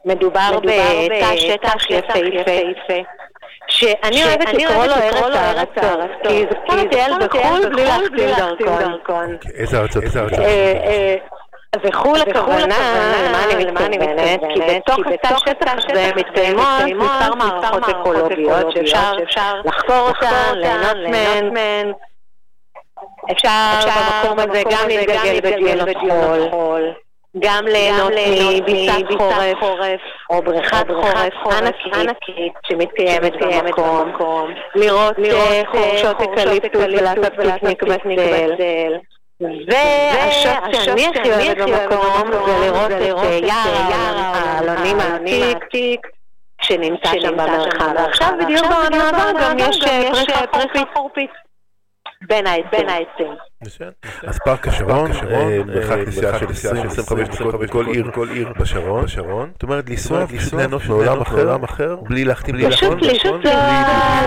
מדובר בתא שטח יפהפה. שאני אוהבת לקרוא לו ארץ הארצות, כי זה כמו לטייל בחו"ל בלי להחתים דרכון.
איזה ארצות?
וחו"ל הכוונה, למה אני מתכוונת? כי בתוך התא שטח הזה מתקיימות מספר מערכות אקולוגיות שאפשר לחקור אותן, ליהנות מהן. אפשר במקום הזה גם להתגלגל בדיונות חול. גם ליהנות מביצת חורף, או בריכת חורף ענקית שמתקיימת במקום, לראות חורשות אקליפטוס ולעשות פיקניק בצל. והשוט שאני הכי אוהבת במקום זה לראות את יער העלונים העתיק שנמצא שם במרחב. עכשיו בדיוק במעבר גם יש פריחה חורפית. בין העצים.
אז פארק השרון, אה, מרחק נסיעה של 20-25 דקות מכל עיר, כל עיר בשרון. זאת אומרת, לנסוע ליהנות מעולם אחר, בלי להחתים
פשוט
טלפון.
לנסוע,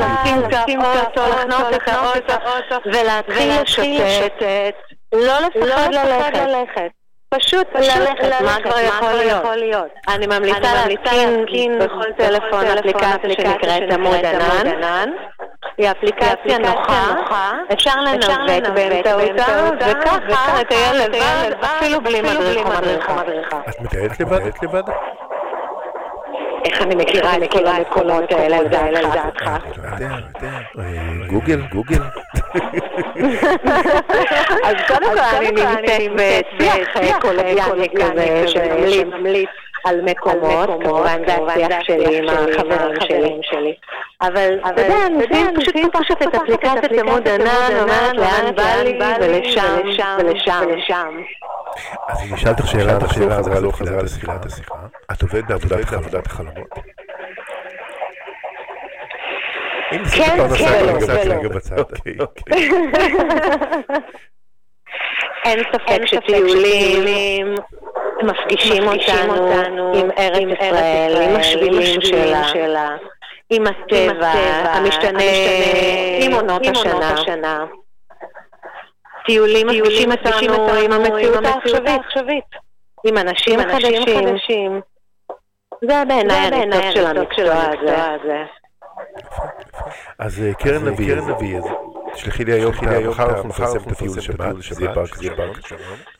לשים את האוטו, לחנות את האוטו ולהתחיל לשוטט. לא לפחד ללכת. פשוט ללכת, מה כבר יכול להיות? אני ממליצה להתקין בכל טלפון אפליקציה שנקראת עמוד ענן. היא אפליקציה נוחה, אפשר לנווט באמצעותה, וככה לטייל לבד, אפילו בלי מדריך או מדריכה.
את מטיילת לבד?
איך אני מכירה את כל המקומות האלה לדעתך?
לא יודע, לא יודע. אה, גוגל, גוגל. [laughs]
אז קודם כל אני נמצאת בשיח קולגיאלי כזה שממליץ על מקומות, כמובן זה השיח שלי עם החברים שלי. אבל אתה יודע, אני פשוט פותחת את אפליקציית עמוד ענן, אומרת לאן בא לי, ולשם, ולשם, ולשם.
אז אני אשאל אותך שאלה, השאלה חזרה לא חזרה לתחילת השיחה. את עובדת בעבודת את
כן, כן, ולא.
רגע בצד, אוקיי, אוקיי.
אין ספק שטיולים מפגישים אותנו עם ארץ ישראל, עם השבילים שלה, עם הטבע המשתנה, עם עונות השנה. טיולים מפגישים אותנו עם המציאות העכשווית, עם אנשים חדשים. זה בעיניי הניצוץ של המקצוע הזה.
אז אה, קרן נביא, קרן נביא, תשלחי לי היום, מחר אנחנו נפרסם את הטיול שבת, שזה יהיה פארק.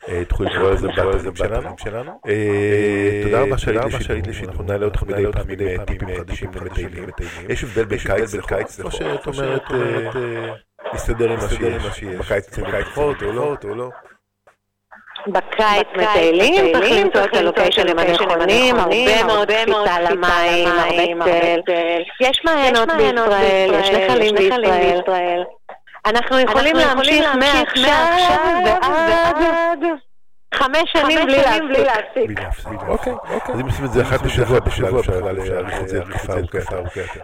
אה, תוכלו לקרוא לזה באתרים שלנו. אה, תודה רבה שהיית לי שידור, אנחנו נעלה אותך מדי פעם עם אה, טיפים חדשים למטיילים. יש הבדל בין קיץ לקיץ, או שאת אומרת, אה, נסתדר עם מה שיש, בקיץ פחות או לא, או לא.
בקיץ מטיילים, צריך למצוא את הלוקיישנים הנכונים, הרבה מאוד קפיצה למים, הרבה צל. יש מעיינות בישראל, יש נחלים בישראל. אנחנו יכולים להמשיך מעכשיו ועד חמש שנים בלי להפסיק.
בלי להפסיק. אוקיי, אז אם עושים את זה אחת בשבוע, בשבוע אפשר להאריך את זה לתקופה ארוכה יותר.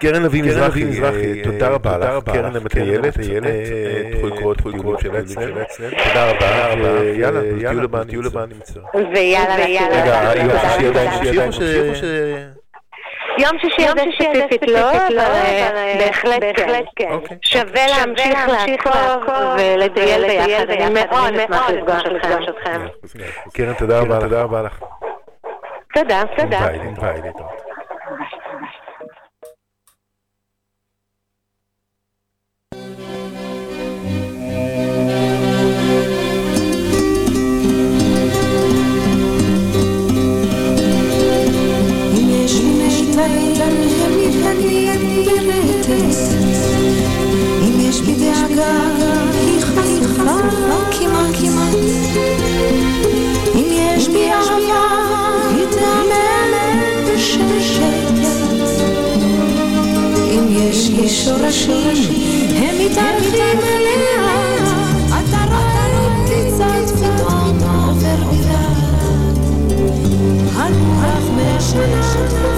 קרן לביא מזרחי, אה, תודה רבה לך, קרן המטיילת, אה, תוכלו לקרוא את הטיולים שלה אצלנו. תודה רבה, ויאללה, טיול הבא נמצא.
ויאללה, ויאללה.
רגע, שישי
תודה,
עדיין. ממשיך או ש...
יום שישי הזה ספציפית לא, אבל אה, בהחלט כן.
אוקיי.
שווה להמשיך לעקוב ולטייל ביחד. אני מאוד אשמח לפגוש אתכם.
קרן, תודה רבה, תודה רבה לך.
תודה, תודה.
ביי, ביי, להתראות.
דאגה היא חשופה כמעט כמעט אם יש בי אהבה היא תעמד בשקט אם יש לי שורשים הם מתארחים לאט אתה רואה אותי צד פתאום עובר בלעד הרוח משנה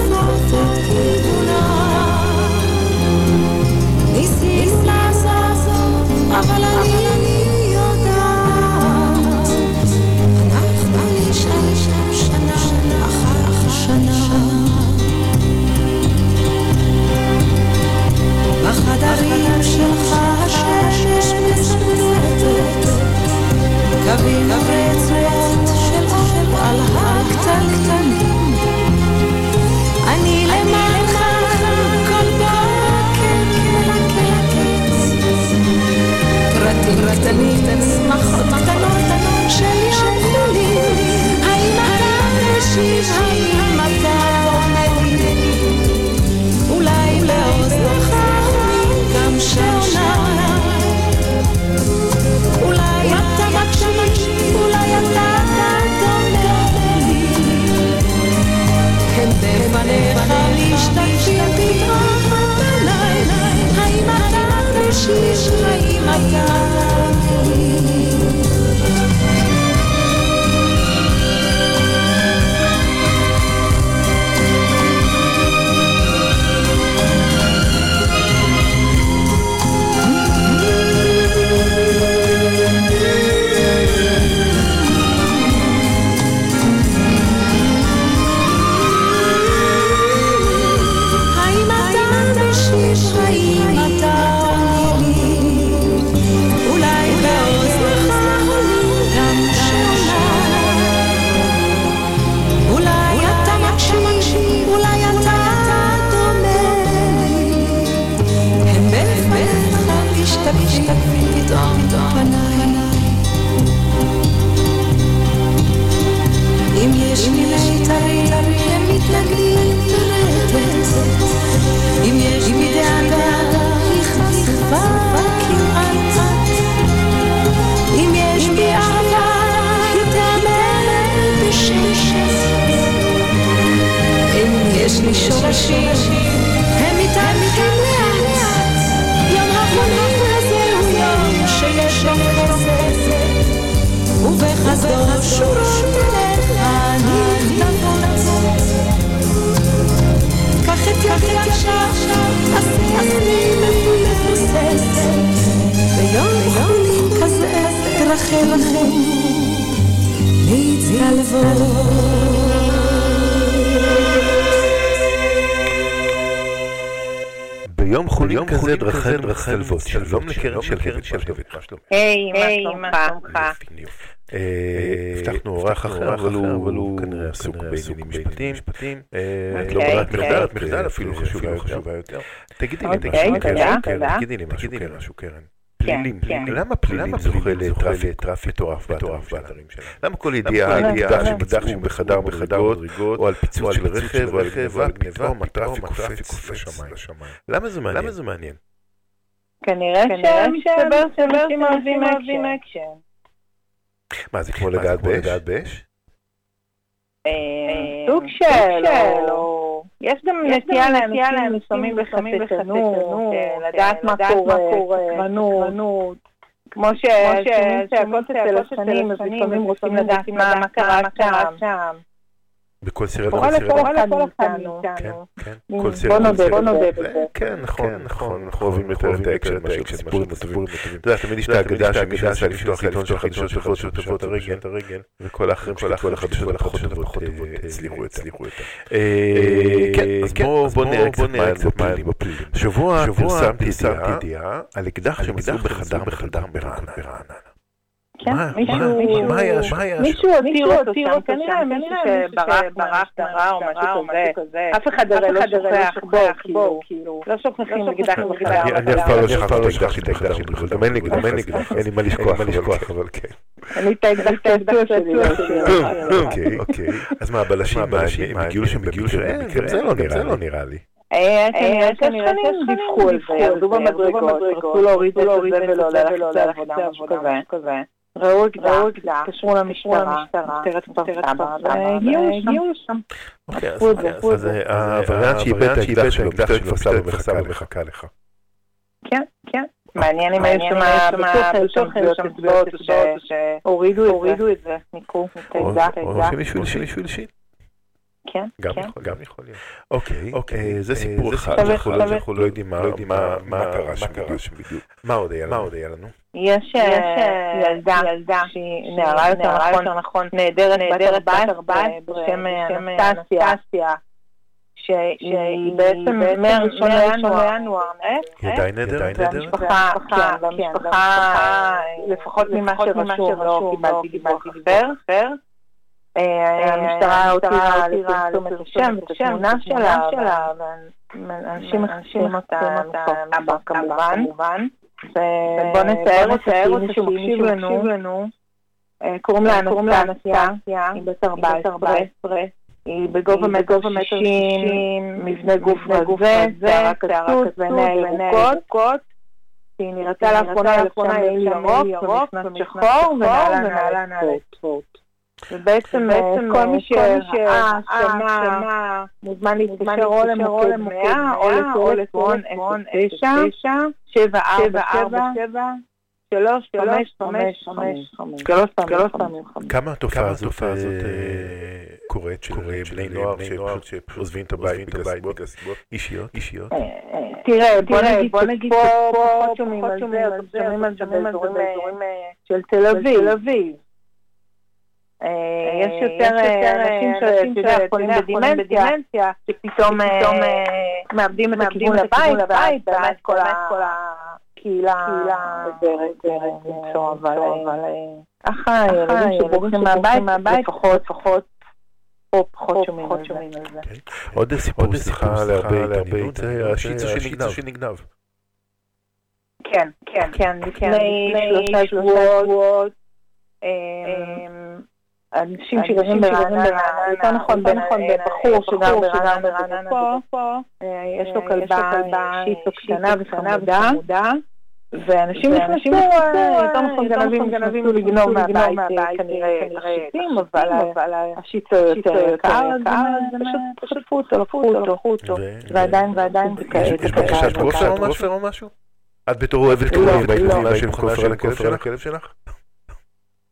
בחדרים שלך השמש מסודרת, קווים ורצועות של אור על הקטנקטנים. אני למענך כל בוקר מלקטת, פרטים קטנים, שמחות קטנות שלי שלחו לי, האם אתה משיבה show. ביום חולים כזה
דרכי דרכלבות, שלום לקרן של קרן של שלהבת, מה?
היי, מה שלומך?
אה, הבטחנו אורח אחר, אבל הוא כנראה עסוק בעניינים משפטיים. אה, את לא
אוקיי,
ברירת מחדל,
אוקיי.
מחדל אפילו חשובה יותר. תגידי לי,
אוקיי,
תגידי לי,
תודה,
קרן,
תודה.
תגידי לי משהו, קרן, פלילים,
כן.
למה פלילים זוכה לטראפיק מטורף באתרים שלהם? למה כל ידיעה, ידיעה שמדחים בחדר מדרגות, או על פיצוץ של רכב, או על גניבה, פתאום הטראפיק קופץ לשמיים. למה זה מעניין? למה זה מעניין?
כנראה שמסתבר שאנשים אוהבים אקשן.
מה, זה כמו לגעת באש?
אה, סוג של, או... יש גם נטייה לאנשים לפעמים בחטטנות, אה, לדעת מה קורה, סקרנות, כמו ששומעים צעקות אצל השכנים, אז לפעמים רוצים לדעת מה קרה שם.
בכל סרט
קורה לכל אחד
כן,
מאיתנו.
כן,
בוא
כל סרט.
נודה,
כל
בוא. נודה בזה.
כן, נכון, נכון, אנחנו אוהבים יותר את האקשן מאשר את הסיפורים הטובים. אתה יודע, תמיד יש את האגדה שמישהו ניסה לפתוח עיתון של חדשות טובות ופשט את הרגל, וכל האחרים של כל החדשות הפחות טובות אה, הצליחו יותר. אה, כן, אז בואו נראה קצת מה היה בפלילים. שבוע פרסמתי ידיעה על אקדח שמצאו בחדר בחדר ברעננה.
כן,
מה-
מישהו- הותיר אותו שם, כנראה מישהו שברח מהמשטרה או משהו כזה. אף אחד הרי לא שוכח בו, כאילו. לא שוכחים אקדח בחדר.
אני אף פעם לא שכחתי את האקדח שלי בחדר גם אין לי אקדח, אין לי אקדח, אין לי מה לשכוח, אבל כן.
אני את האקדח שלי. לא.
אוקיי, אוקיי. אז מה, הבלשים, הם הגיעו שם במקרה? זה לא נראה, לא נראה לי.
אה, כנראה שהשכנים דיווחו על זה, ירדו במדרגות, רצו להוריד את זה ולא ללכת לעבודה, משהו כזה. ראו אקדח, התקשרו למשטרה, משטרת כפר סבא, והגיעו לשם.
אוקיי, אז-
אספו את זה, אספו את
אז
זה.
העבריין שאיבד את האקדח שלו, משטרת כפר סבא מחכה לך.
כן, כן. מעניין אם היו שם היו שם אצבעות שהורידו את זה, ניקו את
או
האקדח,
או. שמישהו הלשין, מישהו הלשין.
כן,
גם
כן.
יכול, גם יכול להיות. אוקיי, אוקיי, זה סיפור אחד, אנחנו לא- לא יודעים מה- מה מה קרה שם בדיוק. מה עוד היה לנו? מה עוד היה לנו?
יש אה, ילדה, ילדה שהיא נערה יותר נכון, נעדרת בת 14 בשם אה, אנסטסיה, שהיא בעצם מהראשון לינואר,
היא עדיין נהדרת?
והמשפחה, כן, והמשפחה, לפחות ממה שרשום, לא קיבלתי דיווח אחר. אה, המשטרה הותירה לפרסום את השם ואת התמונה שלה, ואנשים מחפשים אותה כמובן. ובוא נתאר אותה, כי מישהו מקשיב לנו. אה, קוראים לה אנסטסיה, היא בת 14, היא בגובה מטר שישים, מבנה גוף רזה, שערה קצוץ ועיניים ירוקות. היא נראתה לאחרונה מעיל ירוק ומכנס שחור ונעלה נעלי ספורט. ובעצם אה, כל מי שראה, שמע, מוזמן להתקשר או למוקד 100 או לטלפון 09 747 שלוש חמש חמש חמש חמש שלוש פעמים חמש.
כמה התופעה הזאת אה, קורית של בני נוער שפשוט עוזבים את הבית בגלל סיבות אישיות?
תראה, בוא נגיד פה פחות שומעים על זה, שומעים על זה באזורים אה, של תל אביב. אה, יש יותר אנשים שאתה יודע, חולים בדימנציה, שפתאום אה, מאבדים את הכיוון לבית, ואז באמת כל הקהילה עוזרת למצוא, אבל ככה ילדים שבורחים מהבית, לפחות, לפחות, פה פחות שומעים על זה.
עוד סיפור, סליחה להרבה התעניינות, זה השיצו שנגנב.
כן, כן, כן, לפני שלושה שבועות. אמ, אנשים שגרים ברעננה, יותר נכון בין בחור שגר ברעננה אה, יש לו כלבה שיצו קטנה וחמודה, ואנשים נכנסו, אה, יותר נכון גנבים נכנסו לגנוב מהבית כנראה השיטים, אבל השיצו יותר יקר, אז פשוט חטפו אותו, לקחו אותו, לקחו אותו, ועדיין ועדיין זה כאלה.
יש בקשת כופר או משהו? את בתור אוהבת כלבים, היית מוכנה של כופר על הכלב שלך?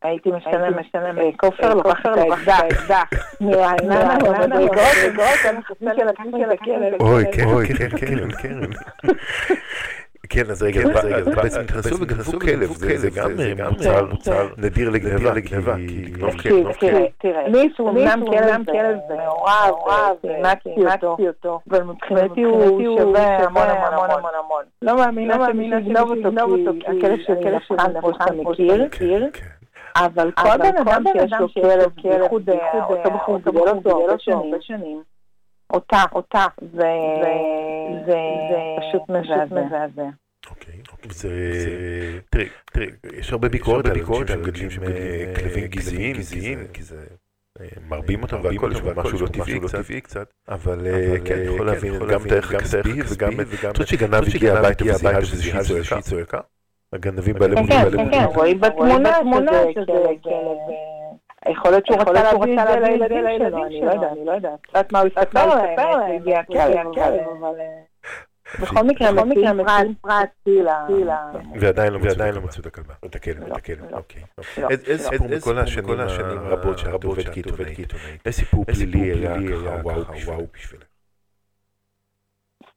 הייתי משלם, משלם, כופר לוקח את האקדח. [laughs] מרעננה של של הכלב.
אוי, כן, כן, כן, כן. כן, אז רגע, אז בעצם נכנסו וגנבו כלב, זה גם מוצר נדיר לגנבה, כי לגנוב כלב.
תראה, לי שהוא אמנם כלב מעורב, הענקתי אותו, אבל מבחינתי הוא שווה המון המון המון המון. לא מאמינה שמישהו יגנוב אותו, כי הכלב שלי נפחן, כמו שאתה מכיר. אבל כל בן אדם שיש לו כלב, בייחוד אותו בחור גידל אותו הרבה שנים, אותה, אותה, זה פשוט מזעזע.
אוקיי, זה... תראי, תראי, יש הרבה ביקורת על אנשים שמגדלים כלבים גזעיים, כי זה... מרבים אותם והכל, יש בהם משהו לא טבעי קצת, אבל כן, אני יכול להבין גם את הערך הכספי וגם את חושבת שגנב הגיע הביתה וזיהה שהיא צועקה? הגנבים בעלי מורים
כן, כן, כן, רואים בתמונה שזה כלב. יכול להיות שהוא רצה להביא את זה לילדים שלו, אני לא יודעת, אני לא יודעת. את מה הוא יספר להם, הגיע הכלב, אבל... בכל מקרה, בכל מקרה, פרט, טילה.
ועדיין לא מצאו את הכלבה, את הכלב, את הכלב, אוקיי. איזה סיפור מכל השנים הרבות שאת עובדת כעיתונאית, איזה סיפור פלילי היה וואו בשבילך?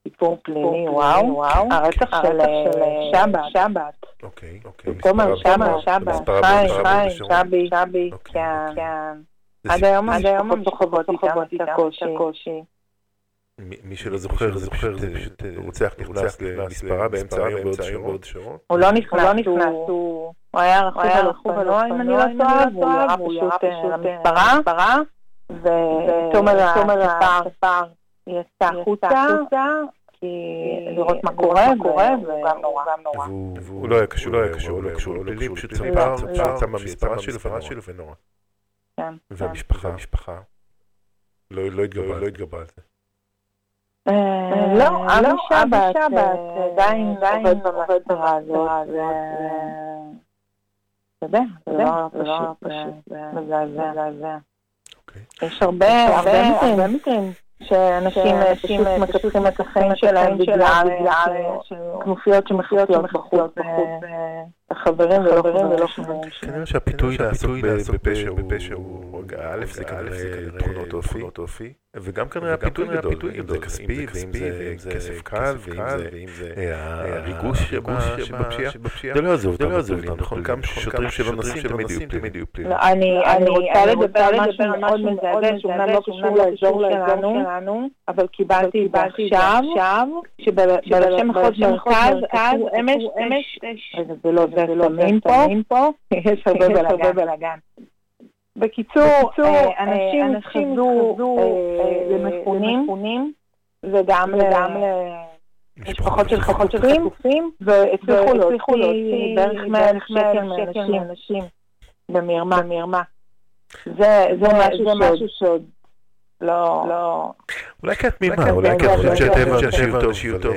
סיפור פלילי, וואו, הרצח של שבת, שבת.
אוקיי, אוקיי.
תומר שבת, שבת, חיים, חיים, שבי, שבי, כן, כן. עד היום המשפחות סוחבות איתם את הקושי.
מי שלא זוכר, זה פשוט רוצח נכנס למספרה באמצע היום בהוד שרון.
הוא לא נכנס, הוא היה רכוב על אופנוע, אם אני לא טועה, והוא ירה פשוט למספרה, ותומר הספר יצא החוצה, לראות מה קורה, וגם נורא.
הוא לא היה קשור, לא היה קשור, לא היה קשור, הוא פשוט צפר, צפר במספרה שלו ונורא. והמשפחה, המשפחה, לא התגברה על זה.
לא, אבי שבת עדיין עובד ברדיו, אתה יודע, זה לא פשוט מזעזע. יש הרבה מקרים שאנשים פשוט מקפחים את החיים שלהם בגלל כנופיות שמחיות בחוץ, החברים ולא חברים.
כנראה שהפיתוי לעסוק בפשע הוא, א' זה כנראה תכונות אופי, וגם כנראה הפיתוי גדול, אם זה כספי, ואם זה כסף קל, ואם זה הריגוש שבפשיעה, זה לא יעזוב אותנו, נכון? גם שוטרים שלא נסים תמיד יהיו פלילים.
אני רוצה לדבר על משהו מאוד מזעזע, שאומנם לא קשור לאזור שלנו, אבל קיבלתי עכשיו, שבראשי מחוז מרכז עשו אמש, זה לא זה סמים פה, יש הרבה בלאגן. בקיצור, אנשים חזרו למפונים, וגם למשפחות של חטופים, והצליחו להוציא בערך 100 שקל מאנשים במרמה. זה משהו שעוד לא, לא.
אולי כי את תמימה, אולי כי את חושבת שהטבע שיהיו טוב.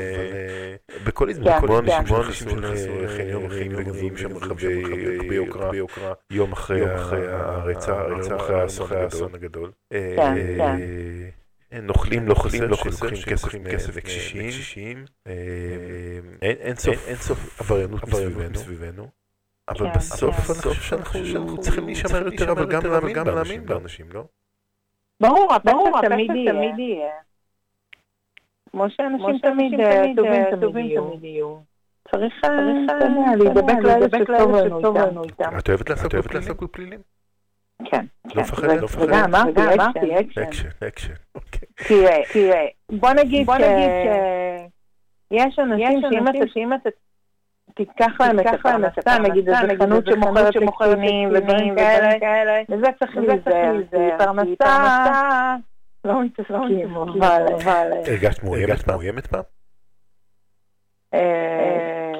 בכל הזמן, כמו אנשים שנכנסו לחניון וחיים שם רכבי יוקרה יום אחרי הרצח, יום אחרי האסון הגדול. נוכלים לא חסר, לא חסר, כסף לקשישים. אין סוף עבריינות מסביבנו. אבל בסוף אני חושב שאנחנו צריכים להישמר יותר, אבל גם להאמין באנשים, לא?
ברור, הפשע תמיד יהיה. כמו שאנשים תמיד טובים תמיד יהיו. צריך להידבק לאלה שטוב לנו איתם.
את אוהבת לעסוק בפלילים?
כן.
לא מפחדת?
וגם אמרתי אקשן.
אקשן, אוקיי.
תראה, בוא נגיד שיש אנשים שאם אתה תיקח להם את הפרנסה, נגיד איזה חנות שמוכרת לקטינים ודברים כאלה, וזה צריך להיזהר, פרנסה לא מתעסקים, אבל...
הרגשת מאוימת פעם?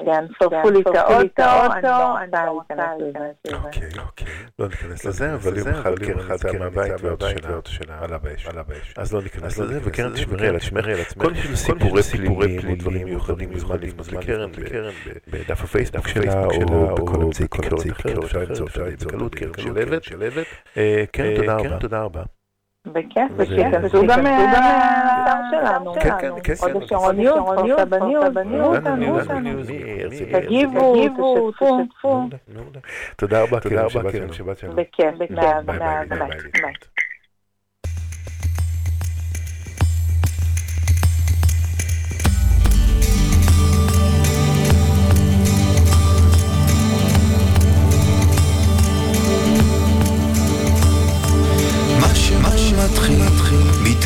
כן, שרפו לי את האוטו, אני לא רוצה להיכנס לזה.
אוקיי, אוקיי. לא ניכנס לזה, אבל יום אחד קרן יצאה מהבית והאוטו שלה עלה באש. אז לא ניכנס לזה, וקרן תשמרי על עצמך. כל מיני סיפורי פלימים או דברים מיוחדים מוזמן לפנות לקרן, בדף הפייסבוק שלה, או בכל אמצעי תקשורת אחר, אפשר למצוא אותה בקלות, קרן שלהבת. אה, קרן, תודה רבה.
בכיף, בכיף, תעשו גם לאתר שלנו.
כן, כן, כן.
הוד השרון News, כפר סבא News, תייגו אותנו, תגיבו, תשתפו.
תודה רבה, קרן, שבת שלום.
בכיף,
ביי,
ביי,
ביי,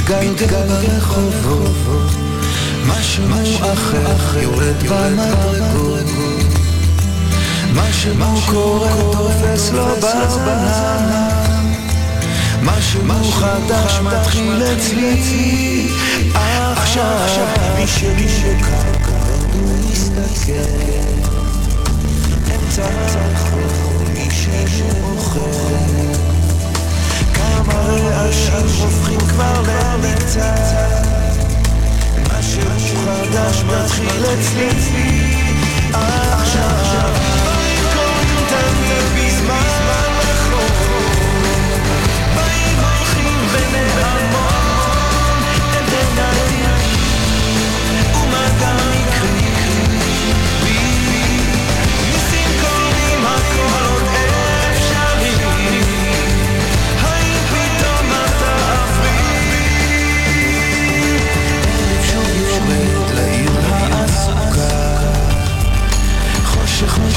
מתגלגל ברחובות, משהו אחר יורד במדרגות, משהו קורה תופס לו בזמן, משהו חדש מתחיל אצלי, עכשיו מי שמוקע מסתכל, אמצע הרחוב מי שמוכר כמה רעשים הופכים כבר למקצת משהו חדש מתחיל אצלי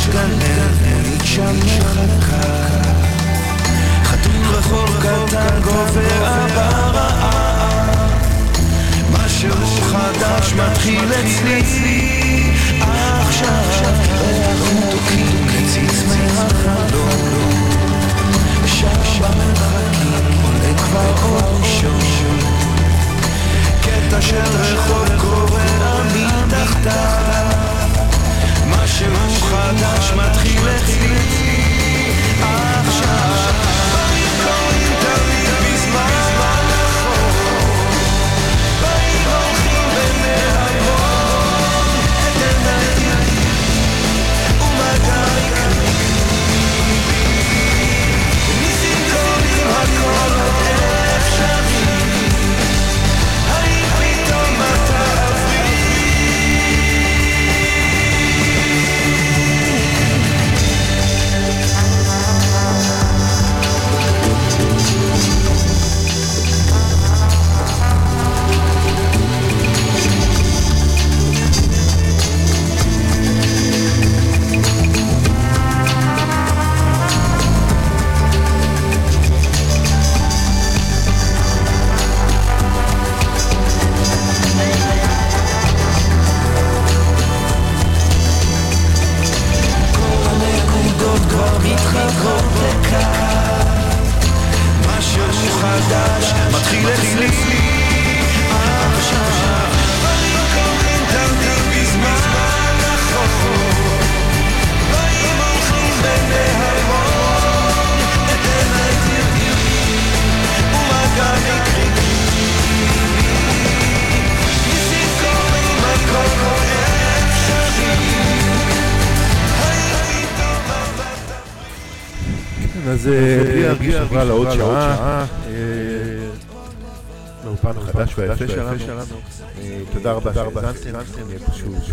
מתגנב, מונית שם מחכה חתול רחוב קטן גובר ברעה משהו חדש מתחיל אצלי עכשיו ריח מתוקים מציץ מהחלום שם במרחקים עולה כבר אור ראשון קטע של רחוב קורע מתחתיו משהו חדש מתחיל אצלי עכשיו
אז אה, בלי להרגיש עברה לעוד שעה, אה, לאולפן החדש והיפה שלנו. אה, תודה רבה שהאזנתם,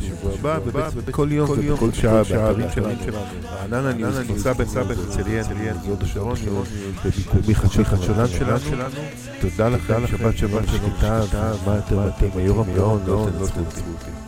בשבוע הבא, ובכל יום ובכל שעה באתרים שלנו. רעננה ניוז, נמצא בן סבן, הרצליה, הרצליה, יהוד השרון, בביקומי חצי חדשונן שלנו. תודה לכם, שבת שבת שקטה, מה יותר מתאים, היום המאון, לא תנצחו אותי.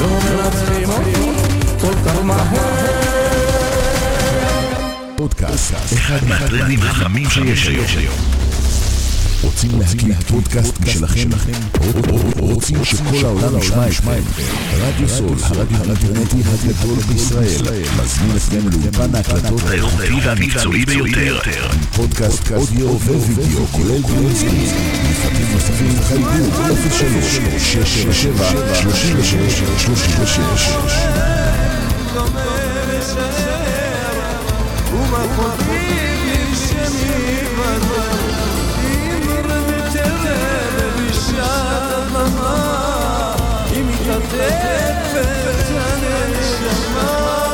לא מנצחים אותי כל כך מהר.
פודקאסט, אחד מהטרנדים החמים שיש היום. רוצים להקליט פודקאסט משלכם? רוצים שכל העולם ישמע אתכם? רדיו סול, הרדיו האינטרנטי הגדול בישראל, מזמין אתכם לאולפן ההקלטות. האיכותי והמקצועי ביותר, פודקאסט אודיו ווידאו, כולל דיונסקי, מפרטים נוספים חייבו, אופן שלוש, שש, שבע,
שלושים ושש, שלושים ושש. ומכותבים
שמי בזמן היא מתעטפת הנשמה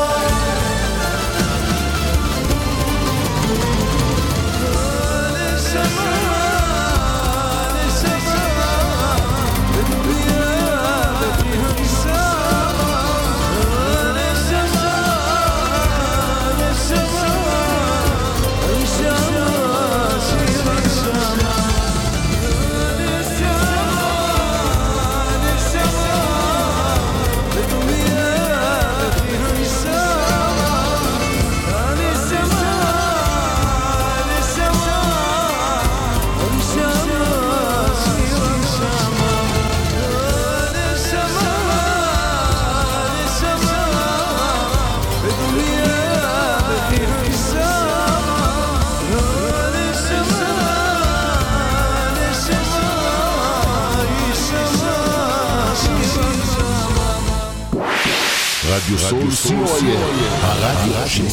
Eu sou o Soul, Soul, Soul,